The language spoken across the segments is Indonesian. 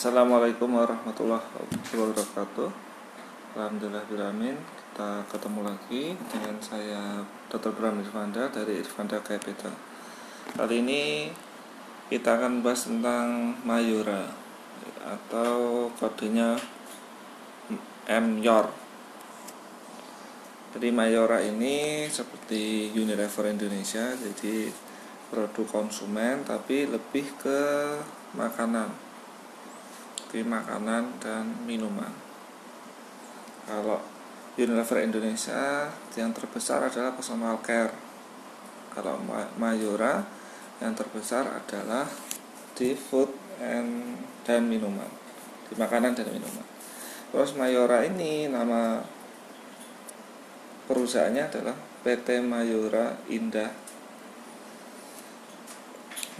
Assalamualaikum warahmatullahi wabarakatuh. Alhamdulillah biramin Kita ketemu lagi dengan saya Dr. Bram Irfanda dari Irfanda Capital Kali ini kita akan bahas tentang Mayura Atau kodenya MYOR Jadi Mayora ini seperti Unilever Indonesia Jadi produk konsumen tapi lebih ke makanan di makanan dan minuman. Kalau Unilever Indonesia yang terbesar adalah personal care. Kalau Mayora yang terbesar adalah di food and dan minuman, di makanan dan minuman. Terus Mayora ini nama perusahaannya adalah PT Mayora Indah.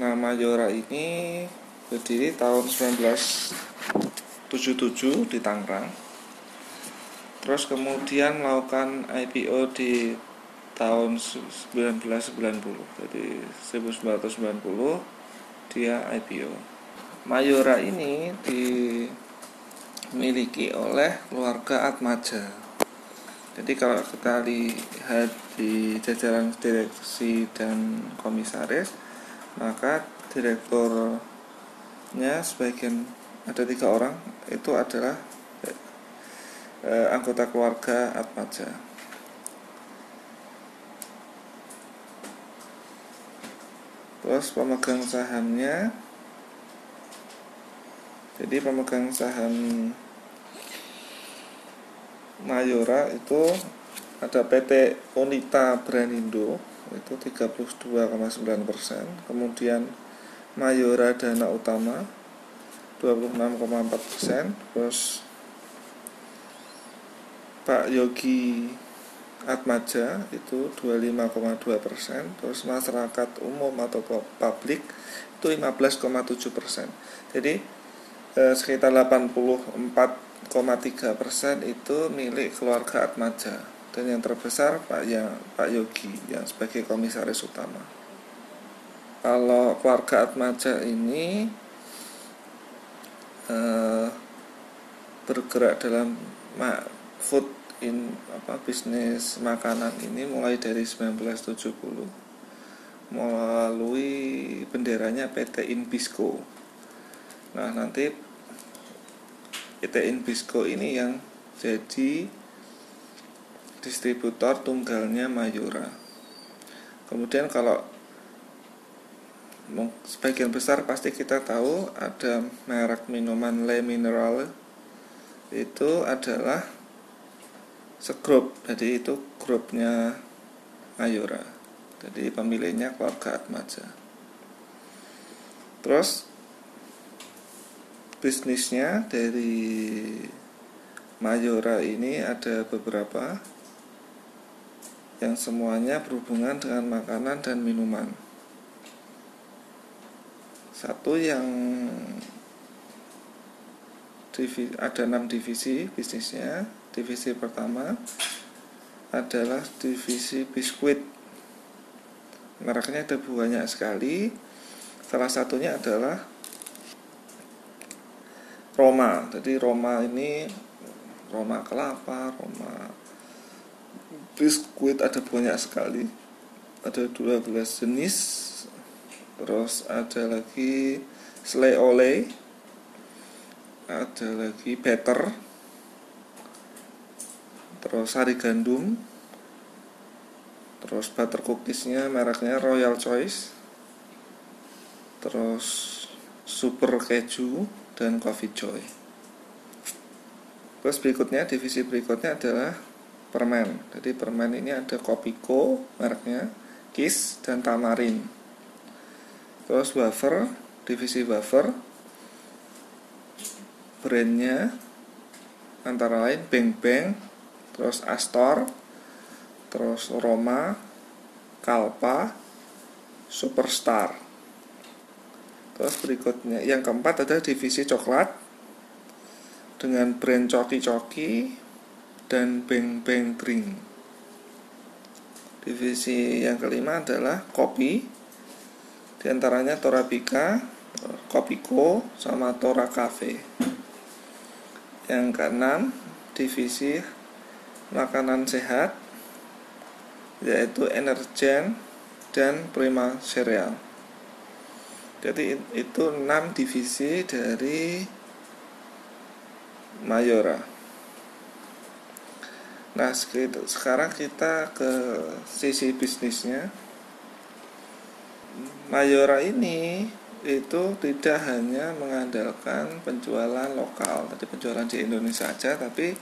Nah, Mayora ini berdiri tahun 19 77 di Tangerang. Terus kemudian melakukan IPO di tahun 1990 jadi 1990 dia IPO Mayora ini dimiliki oleh keluarga Atmaja. Jadi kalau kita lihat di jajaran direksi dan komisaris maka direkturnya sebagian ada tiga orang itu adalah eh, anggota keluarga Atmaja. Terus pemegang sahamnya jadi pemegang saham Mayora itu ada PT Onita Branindo itu 32,9%, kemudian Mayora Dana Utama 26,4 persen terus Pak Yogi Atmaja itu 25,2 persen terus masyarakat umum atau publik itu 15,7 persen. Jadi eh, sekitar 84,3 persen itu milik keluarga Atmaja. Dan yang terbesar Pak yang Pak Yogi yang sebagai komisaris utama. Kalau keluarga Atmaja ini uh, bergerak dalam food in apa bisnis makanan ini mulai dari 1970 melalui benderanya PT Inbisco. Nah, nanti PT Inbisco ini yang jadi distributor tunggalnya Mayura. Kemudian kalau sebagian besar pasti kita tahu ada merek minuman Le Mineral. Itu adalah segrup. Jadi itu grupnya Ayura jadi pemiliknya keluarga Atmaja. Terus bisnisnya dari Mayora ini ada beberapa yang semuanya berhubungan dengan makanan dan minuman satu yang ada enam divisi bisnisnya. Divisi pertama adalah divisi biskuit. Mereknya ada banyak sekali. Salah satunya adalah Roma. Jadi Roma ini Roma kelapa Roma biskuit ada banyak sekali. Ada 12 jenis terus ada lagi slay ole ada lagi better. Terus sari gandum. Terus butter cookiesnya mereknya royal choice. Terus super keju dan coffee joy. Terus berikutnya divisi berikutnya adalah permen. Jadi permen ini ada Kopiko mereknya Kiss dan Tamarin terus wafer divisi wafer brandnya antara lain Bang Bang terus Astor terus Roma Kalpa Superstar. Terus berikutnya yang keempat adalah divisi coklat dengan brand Coki Coki dan Bang Bang Drink divisi yang kelima adalah kopi di antaranya Torabika, Kopiko sama Tora Cafe. Yang keenam divisi makanan sehat yaitu Energen dan Prima Cereal jadi itu enam divisi dari Mayora. Nah sekarang kita ke sisi bisnisnya Mayora ini itu tidak hanya mengandalkan penjualan lokal, tadi penjualan di Indonesia saja, tapi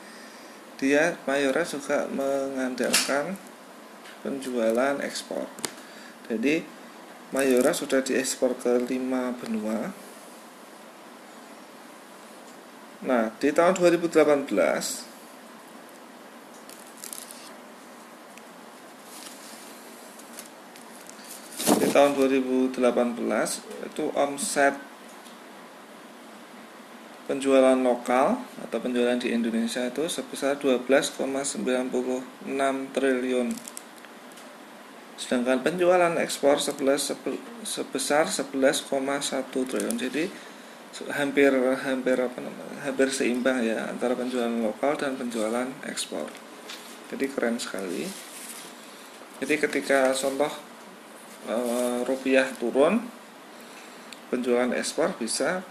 dia Mayora juga mengandalkan penjualan ekspor. Jadi Mayora sudah diekspor ke lima benua. Nah, di tahun 2018 tahun 2018 itu omset penjualan lokal atau penjualan di Indonesia itu sebesar 12,96 triliun. Sedangkan penjualan ekspor sebesar 11,1 triliun. Jadi hampir hampir apa namanya hampir seimbang ya antara penjualan lokal dan penjualan ekspor. Jadi keren sekali. Jadi ketika contoh Eh, rupiah turun penjualan ekspor bisa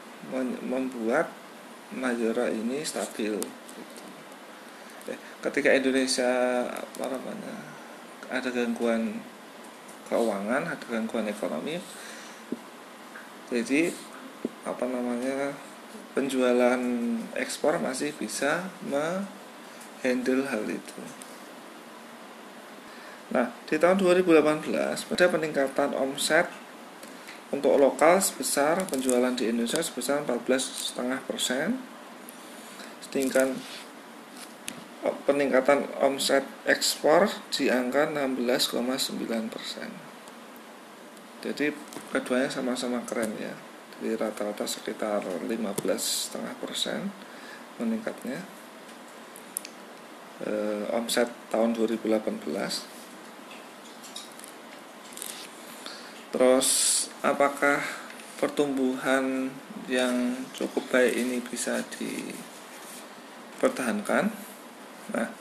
membuat Majora ini stabil. Eh, ketika Indonesia apa namanya ada gangguan keuangan ada gangguan ekonomi jadi apa namanya penjualan ekspor masih bisa menghandle hal itu. Nah, di tahun 2018 ada peningkatan omset untuk lokal sebesar penjualan di Indonesia sebesar 14,5 persen, sedangkan peningkatan omset ekspor di angka 16,9 persen. Jadi keduanya sama-sama keren ya. Jadi rata-rata sekitar 15,5 persen meningkatnya. E, omset tahun 2018 Terus apakah pertumbuhan yang cukup baik ini bisa dipertahankan? Nah,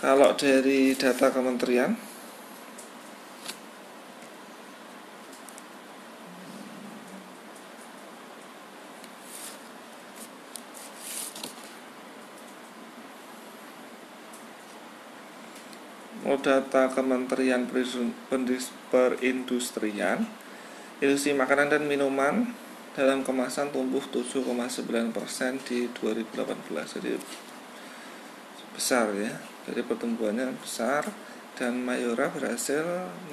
kalau dari data kementerian data Kementerian Perindustrian, industri makanan dan minuman dalam kemasan tumbuh 7,9% di 2018. Jadi besar ya. Jadi pertumbuhannya besar dan Mayora berhasil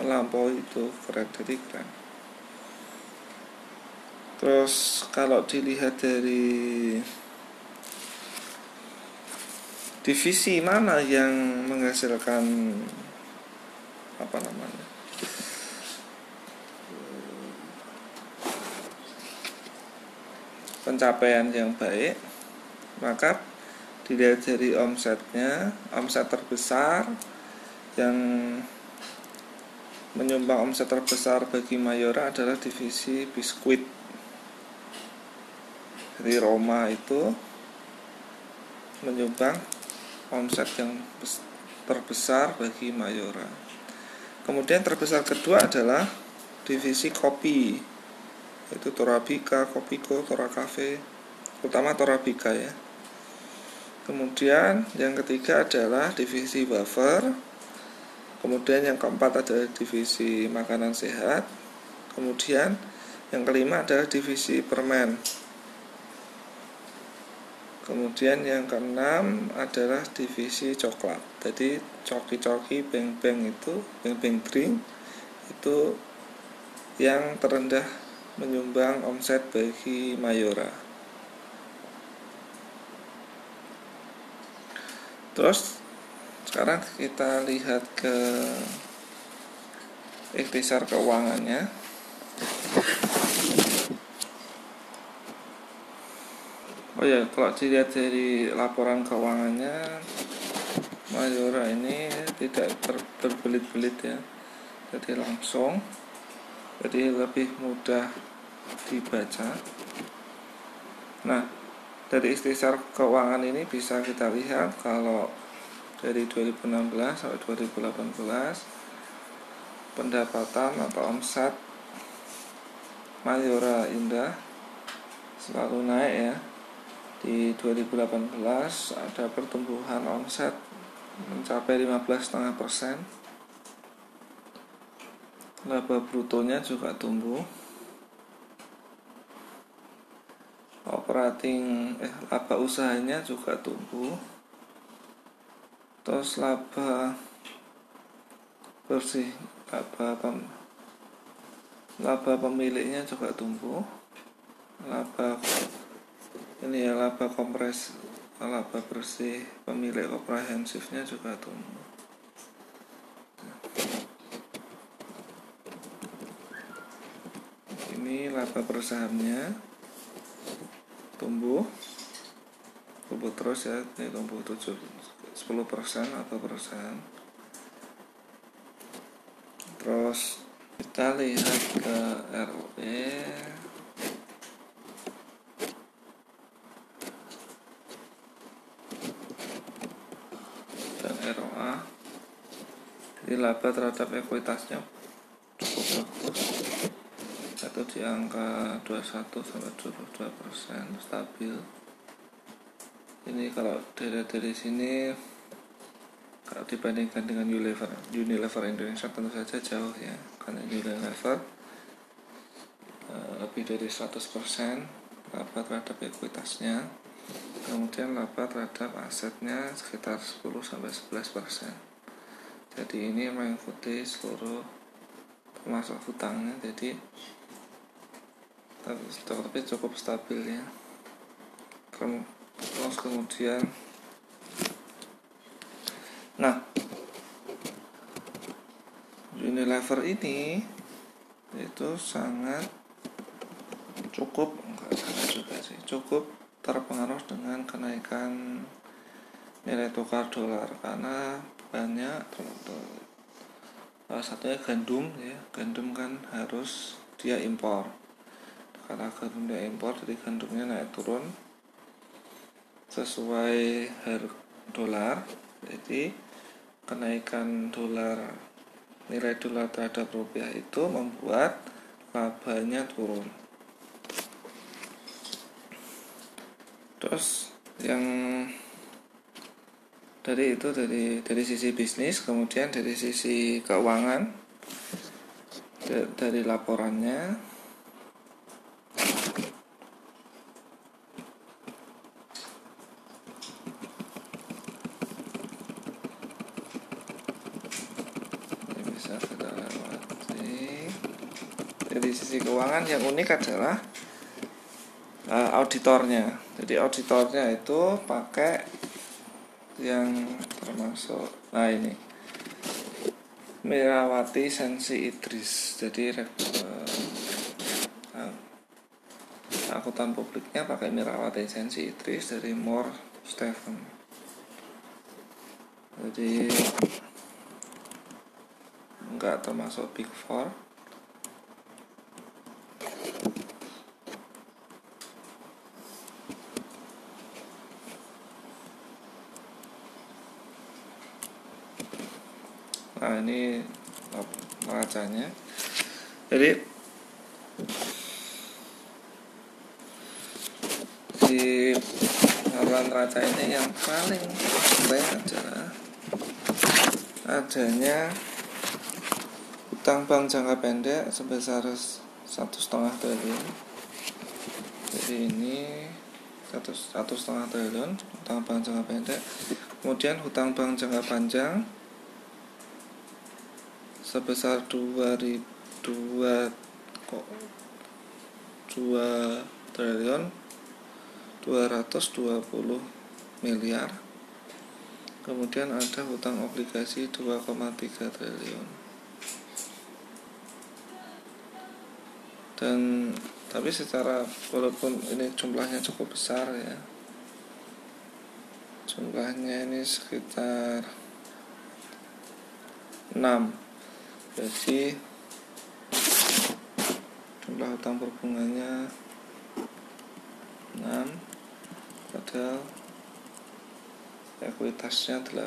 melampaui itu jadi keren. Terus kalau dilihat dari divisi mana yang menghasilkan apa namanya? Pencapaian yang baik maka dilihat dari omsetnya omset terbesar yang menyumbang omset terbesar bagi Mayora adalah divisi biskuit. Jadi Roma itu menyumbang omset yang terbesar bagi Mayora. Kemudian terbesar kedua adalah divisi kopi, yaitu Torabika, Kopiko, Toracafe, utama Torabika ya. Kemudian yang ketiga adalah divisi wafer. Kemudian yang keempat adalah divisi makanan sehat. Kemudian yang kelima adalah divisi permen. Kemudian yang keenam adalah divisi coklat. Jadi coki-coki beng-beng itu, beng-beng drink itu yang terendah menyumbang omset bagi Mayora. Terus sekarang kita lihat ke ikhtisar keuangannya. Oh ya, kalau dilihat dari laporan keuangannya, Mayora ini tidak berbelit-belit ya, jadi langsung, jadi lebih mudah dibaca. Nah dari ikhtisar keuangan ini bisa kita lihat kalau dari 2016 sampai 2018 pendapatan atau omset Mayora Indah selalu naik ya di 2018 ada pertumbuhan omset mencapai 15,5 persen. Laba brutonya juga tumbuh. Operating eh laba usahanya juga tumbuh. Terus laba bersih laba pem, laba pemiliknya juga tumbuh. Laba ini ya laba kompres laba bersih pemilik komprehensifnya juga tumbuh. Ini laba per tumbuh tumbuh terus ya ini tumbuh 7 10 persen atau persen. Terus kita lihat ke ROE dan ROA laba terhadap ekuitasnya. Cukup. Bagus itu di angka 21 sampai 22 persen stabil. Ini kalau dari dari sini kalau dibandingkan dengan Unilever Unilever Indonesia tentu saja jauh ya. Karena Unilever uh, lebih dari 100% laba terhadap ekuitasnya. Kemudian laba terhadap asetnya sekitar 10 sampai 11% jadi ini mengikuti seluruh termasuk hutangnya jadi tapi cukup stabil ya. Terus kemudian nah Unilever ini itu sangat cukup enggak sangat juga sih cukup terpengaruh dengan kenaikan nilai tukar dolar karena banyak salah satunya gandum ya. Gandum kan harus dia impor. Karena gandumnya impor jadi gandumnya naik turun sesuai harga dolar. Jadi kenaikan dolar nilai dolar terhadap rupiah itu membuat labanya turun. Terus yang dari itu dari dari sisi bisnis kemudian dari sisi keuangan dari laporannya. Dari sisi keuangan yang unik adalah uh, auditornya. Jadi auditornya itu pakai yang termasuk nah ini. Mirawati Sensi Idris. Jadi uh, akuntan publiknya pakai Mirawati Sensi Idris dari Moore Stephen. Jadi enggak termasuk Big Four nah ini neracanya jadi di haluan neraca ini yang paling keren adalah adanya utang bank jangka pendek sebesar satu setengah triliun. Jadi ini satu setengah triliun utang bank jangka pendek. Kemudian hutang bank jangka panjang sebesar 2002 kok 2 triliun 220 miliar. Kemudian ada hutang obligasi 2,3 triliun. Dan tapi secara walaupun ini jumlahnya cukup besar ya jumlahnya ini sekitar 6 jadi jumlah utang berbunganya 6 padahal ekuitasnya 8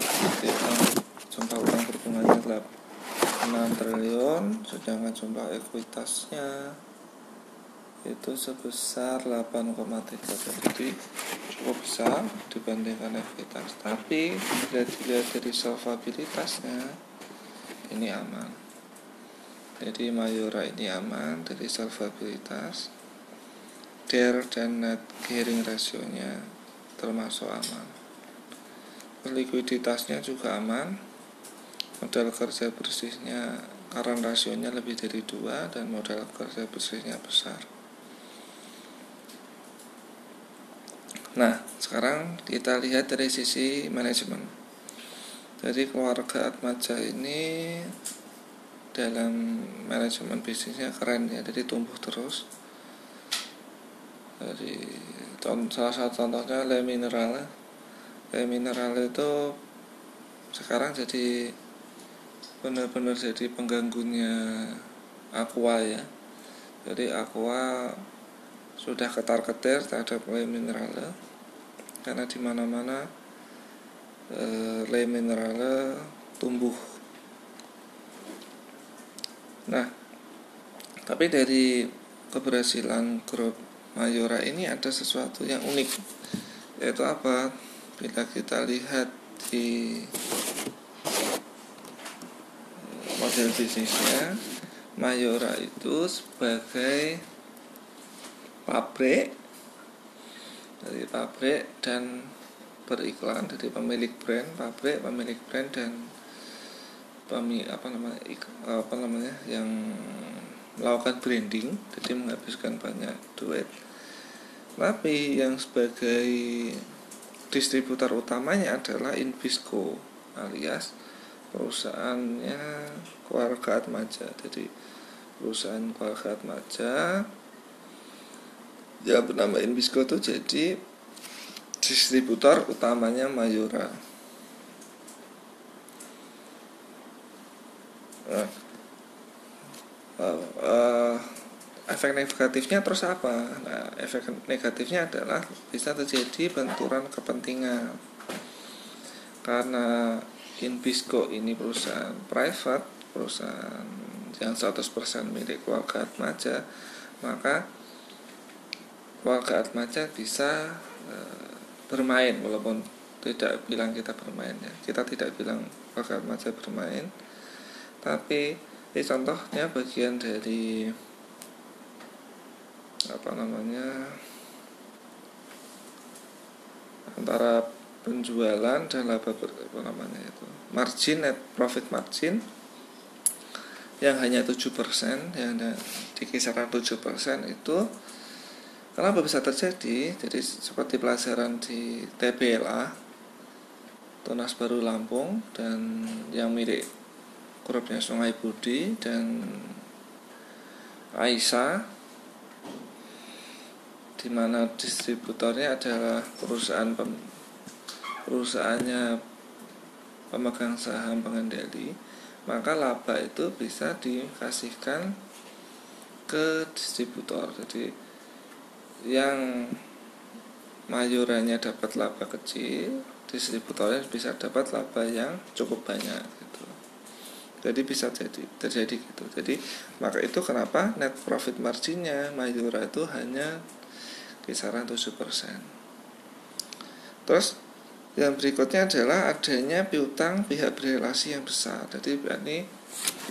jumlah utang berbunganya 6 triliun. Sedangkan jumlah ekuitasnya itu sebesar 8,3 jadi cukup besar dibandingkan ekuitas. Tapi bila dilihat dari solvabilitasnya ini aman jadi mayora ini aman dari solvabilitas. DER dan net gearing rasionya termasuk aman. Likuiditasnya juga aman. Modal kerja bersihnya karena rasionya lebih dari dua dan modal kerja bersihnya besar. Nah, sekarang kita lihat dari sisi manajemen. Jadi keluarga Atmaja ini dalam manajemen bisnisnya keren ya, jadi tumbuh terus. Jadi salah satu contohnya Le Mineral. Le Mineral itu sekarang jadi benar-benar jadi pengganggunya Aqua ya. Jadi Aqua sudah ketar-ketir terhadap le mineral karena di mana-mana e, le mineral tumbuh. Nah, tapi dari keberhasilan grup Mayora ini ada sesuatu yang unik, yaitu apa? Bila kita lihat di model bisnisnya, Mayora itu sebagai pabrik dari pabrik dan beriklan dari pemilik brand pabrik pemilik brand dan pemi apa namanya apa namanya yang melakukan branding jadi menghabiskan banyak duit tapi yang sebagai distributor utamanya adalah Invisco alias perusahaannya keluarga Atmaja jadi perusahaan keluarga Atmaja yang bernama Invisco itu jadi distributor utamanya Mayura. Uh, uh, efek negatifnya terus apa? Nah, efek negatifnya adalah bisa terjadi benturan kepentingan. Karena Invisco ini perusahaan private, perusahaan yang 100% milik keluarga Atmaja, maka warga Atmaja bisa e, bermain walaupun tidak bilang kita bermain ya. Kita tidak bilang warga Atmaja bermain tapi ini contohnya bagian dari apa namanya antara penjualan dan laba apa namanya itu margin net profit margin yang hanya 7% yang di kisaran 7% itu Kenapa bisa terjadi? Jadi seperti pelajaran di TBLA Tunas Baru Lampung dan yang milik grupnya Sungai Budi dan Aisyah di mana distributornya adalah perusahaan pem, perusahaannya pemegang saham pengendali maka laba itu bisa dikasihkan ke distributor. Jadi yang mayorannya dapat laba kecil distributornya bisa dapat laba yang cukup banyak jadi bisa jadi terjadi gitu. Jadi maka itu kenapa net profit marginnya mayora itu hanya kisaran 7% terus yang berikutnya adalah adanya piutang pihak berelasi yang besar. Jadi ini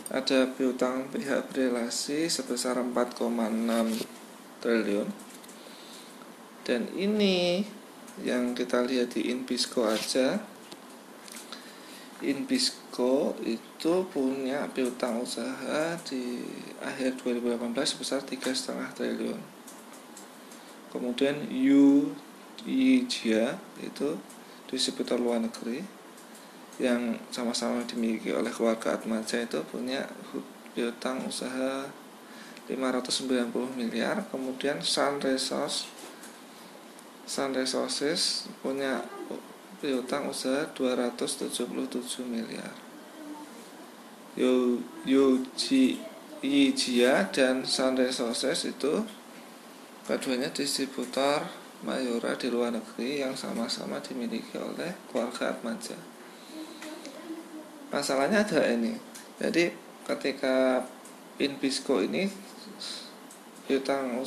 ada piutang pihak berelasi sebesar 4,6 triliun. Dan ini yang kita lihat di Inbisco aja Inbisco itu punya piutang usaha di akhir 2018 sebesar 3,5 triliun. Kemudian Yijia itu distributor luar negeri yang sama-sama dimiliki oleh keluarga Atmaja itu punya piutang usaha 590 miliar. Kemudian Sun Resource Sun Resources punya piutang usaha 277 miliar. Yo Yoji Yijia dan Sun Resources itu keduanya distributor Mayora di luar negeri yang sama-sama dimiliki oleh keluarga Atmaja. Masalahnya ada ini. Jadi ketika Inbisco ini utang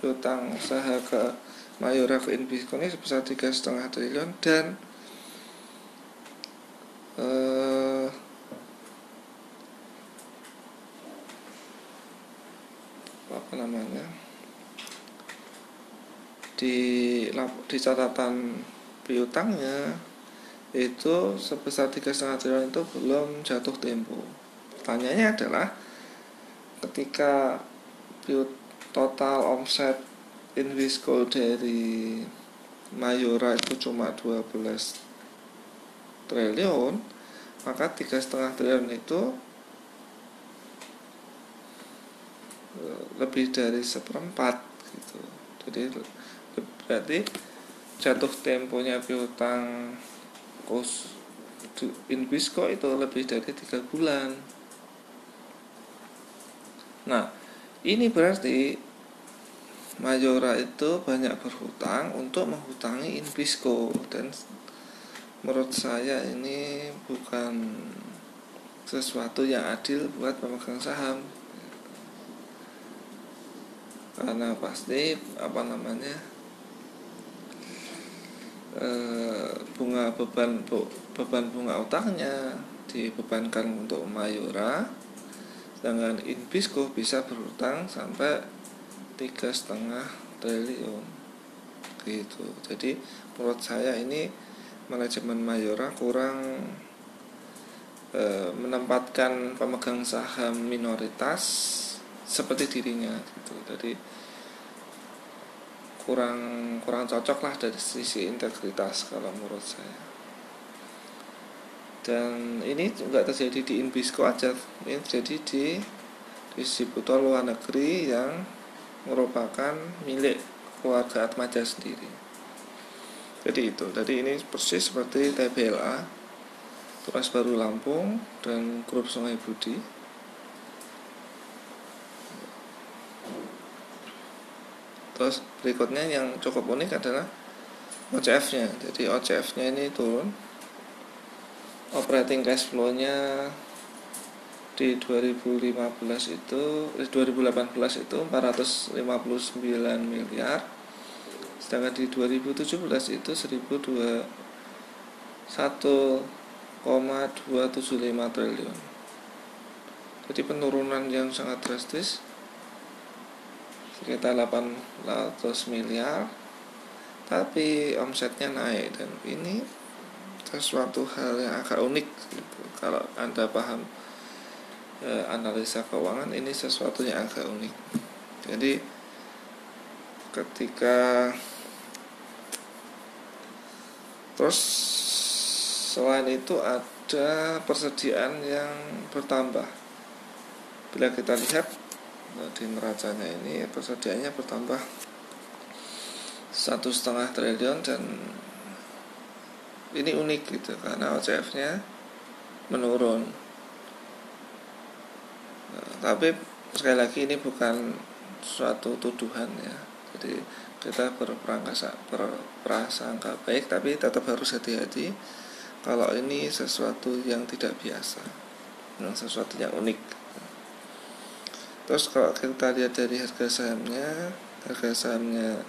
utang usaha ke Mayora ke Inbisco ini sebesar tiga setengah triliun dan eh, apa namanya di di catatan piutangnya itu sebesar tiga setengah triliun itu belum jatuh tempo. Tanyanya adalah ketika total omset Invisco dari Mayora itu cuma 12 triliun, maka tiga setengah triliun itu lebih dari seperempat gitu. Jadi berarti jatuh temponya piutang kos Inbisco itu lebih dari tiga bulan. Nah ini berarti Majora itu banyak berhutang untuk menghutangi Inbisco dan menurut saya ini bukan sesuatu yang adil buat pemegang saham. Karena pasti apa namanya e, bunga beban beban bunga utangnya dibebankan untuk Mayora sedangkan Inbisco bisa berutang sampai tiga setengah triliun. Gitu. Jadi menurut saya ini manajemen Mayora kurang e, menempatkan pemegang saham minoritas seperti dirinya gitu. Jadi kurang kurang cocok lah dari sisi integritas kalau menurut saya. Dan ini juga terjadi di Inbisco aja ini terjadi di distributor luar negeri yang merupakan milik keluarga Atmaja sendiri jadi itu. Jadi ini persis seperti TBLA Turas Baru Lampung dan Grup Sungai Budi. Terus berikutnya yang cukup unik adalah OCF nya jadi OCF nya ini turun. Operating cash flow nya di 2015 itu eh, 2018 itu 459 miliar sedangkan di 2017 itu 1,275 triliun. Jadi penurunan yang sangat drastis sekitar 800 miliar tapi omsetnya naik. Dan ini sesuatu hal yang agak unik gitu. kalau anda paham e, analisa keuangan ini sesuatu yang agak unik. Jadi ketika terus selain itu ada persediaan yang bertambah. Bila kita lihat di neracanya ini persediaannya bertambah satu setengah triliun dan ini unik gitu karena OCF nya menurun. Nah, tapi sekali lagi ini bukan suatu tuduhan ya jadi kita berprasangka baik tapi tetap harus hati-hati kalau ini sesuatu yang tidak biasa yang sesuatu yang unik. Terus kalau kita lihat dari harga sahamnya harga sahamnya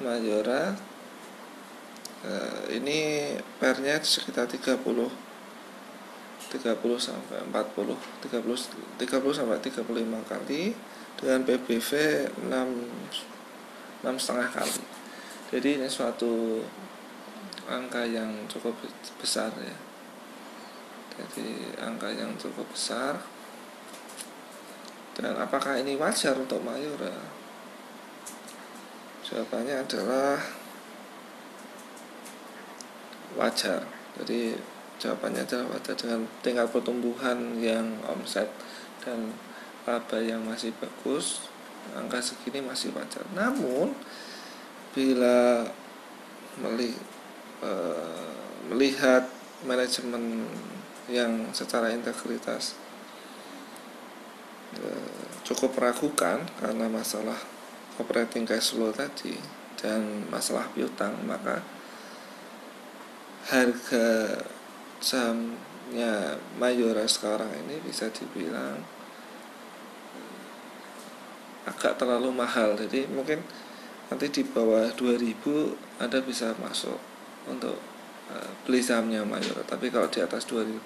Majora eh, ini pernya sekitar 30 30 sampai 40 30 30 sampai 35 kali dengan PBV 6 6 setengah kali jadi ini suatu angka yang cukup besar ya jadi angka yang cukup besar dan apakah ini wajar untuk Mayura? Jawabannya adalah wajar. Jadi jawabannya adalah wajar dengan tingkat pertumbuhan yang omset dan laba yang masih bagus, angka segini masih wajar. Namun bila eh, melihat manajemen yang secara integritas e, cukup meragukan karena masalah operating cash flow tadi dan masalah piutang maka harga sahamnya Mayora sekarang ini bisa dibilang agak terlalu mahal. Jadi mungkin nanti di bawah 2000 Anda bisa masuk untuk uh, beli sahamnya Mayora tapi kalau di atas 2000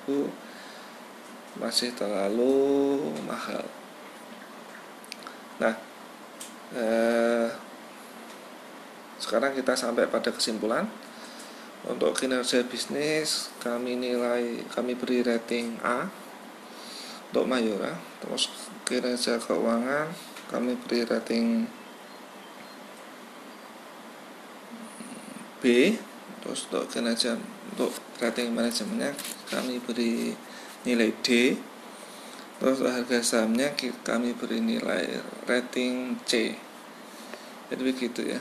masih terlalu mahal. Nah eh, sekarang kita sampai pada kesimpulan. Untuk kinerja bisnis kami nilai kami beri rating A untuk Mayora. Terus kinerja keuangan kami beri rating B terus untuk kinerja untuk rating manajemennya kami beri nilai D. Terus harga sahamnya kami beri nilai rating C. Jadi begitu ya.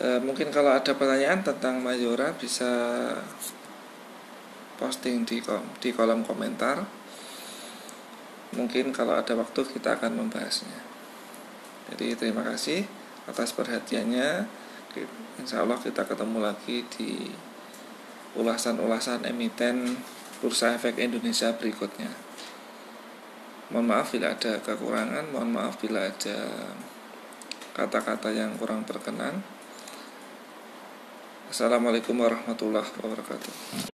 E, mungkin kalau ada pertanyaan tentang Mayora bisa posting di kom di kolom komentar mungkin kalau ada waktu kita akan membahasnya. Jadi terima kasih atas perhatiannya. Insya Allah kita ketemu lagi di ulasan-ulasan emiten Bursa Efek Indonesia berikutnya. Mohon maaf bila ada kekurangan mohon maaf bila ada kata-kata yang kurang berkenan Assalamualaikum warahmatullahi wabarakatuh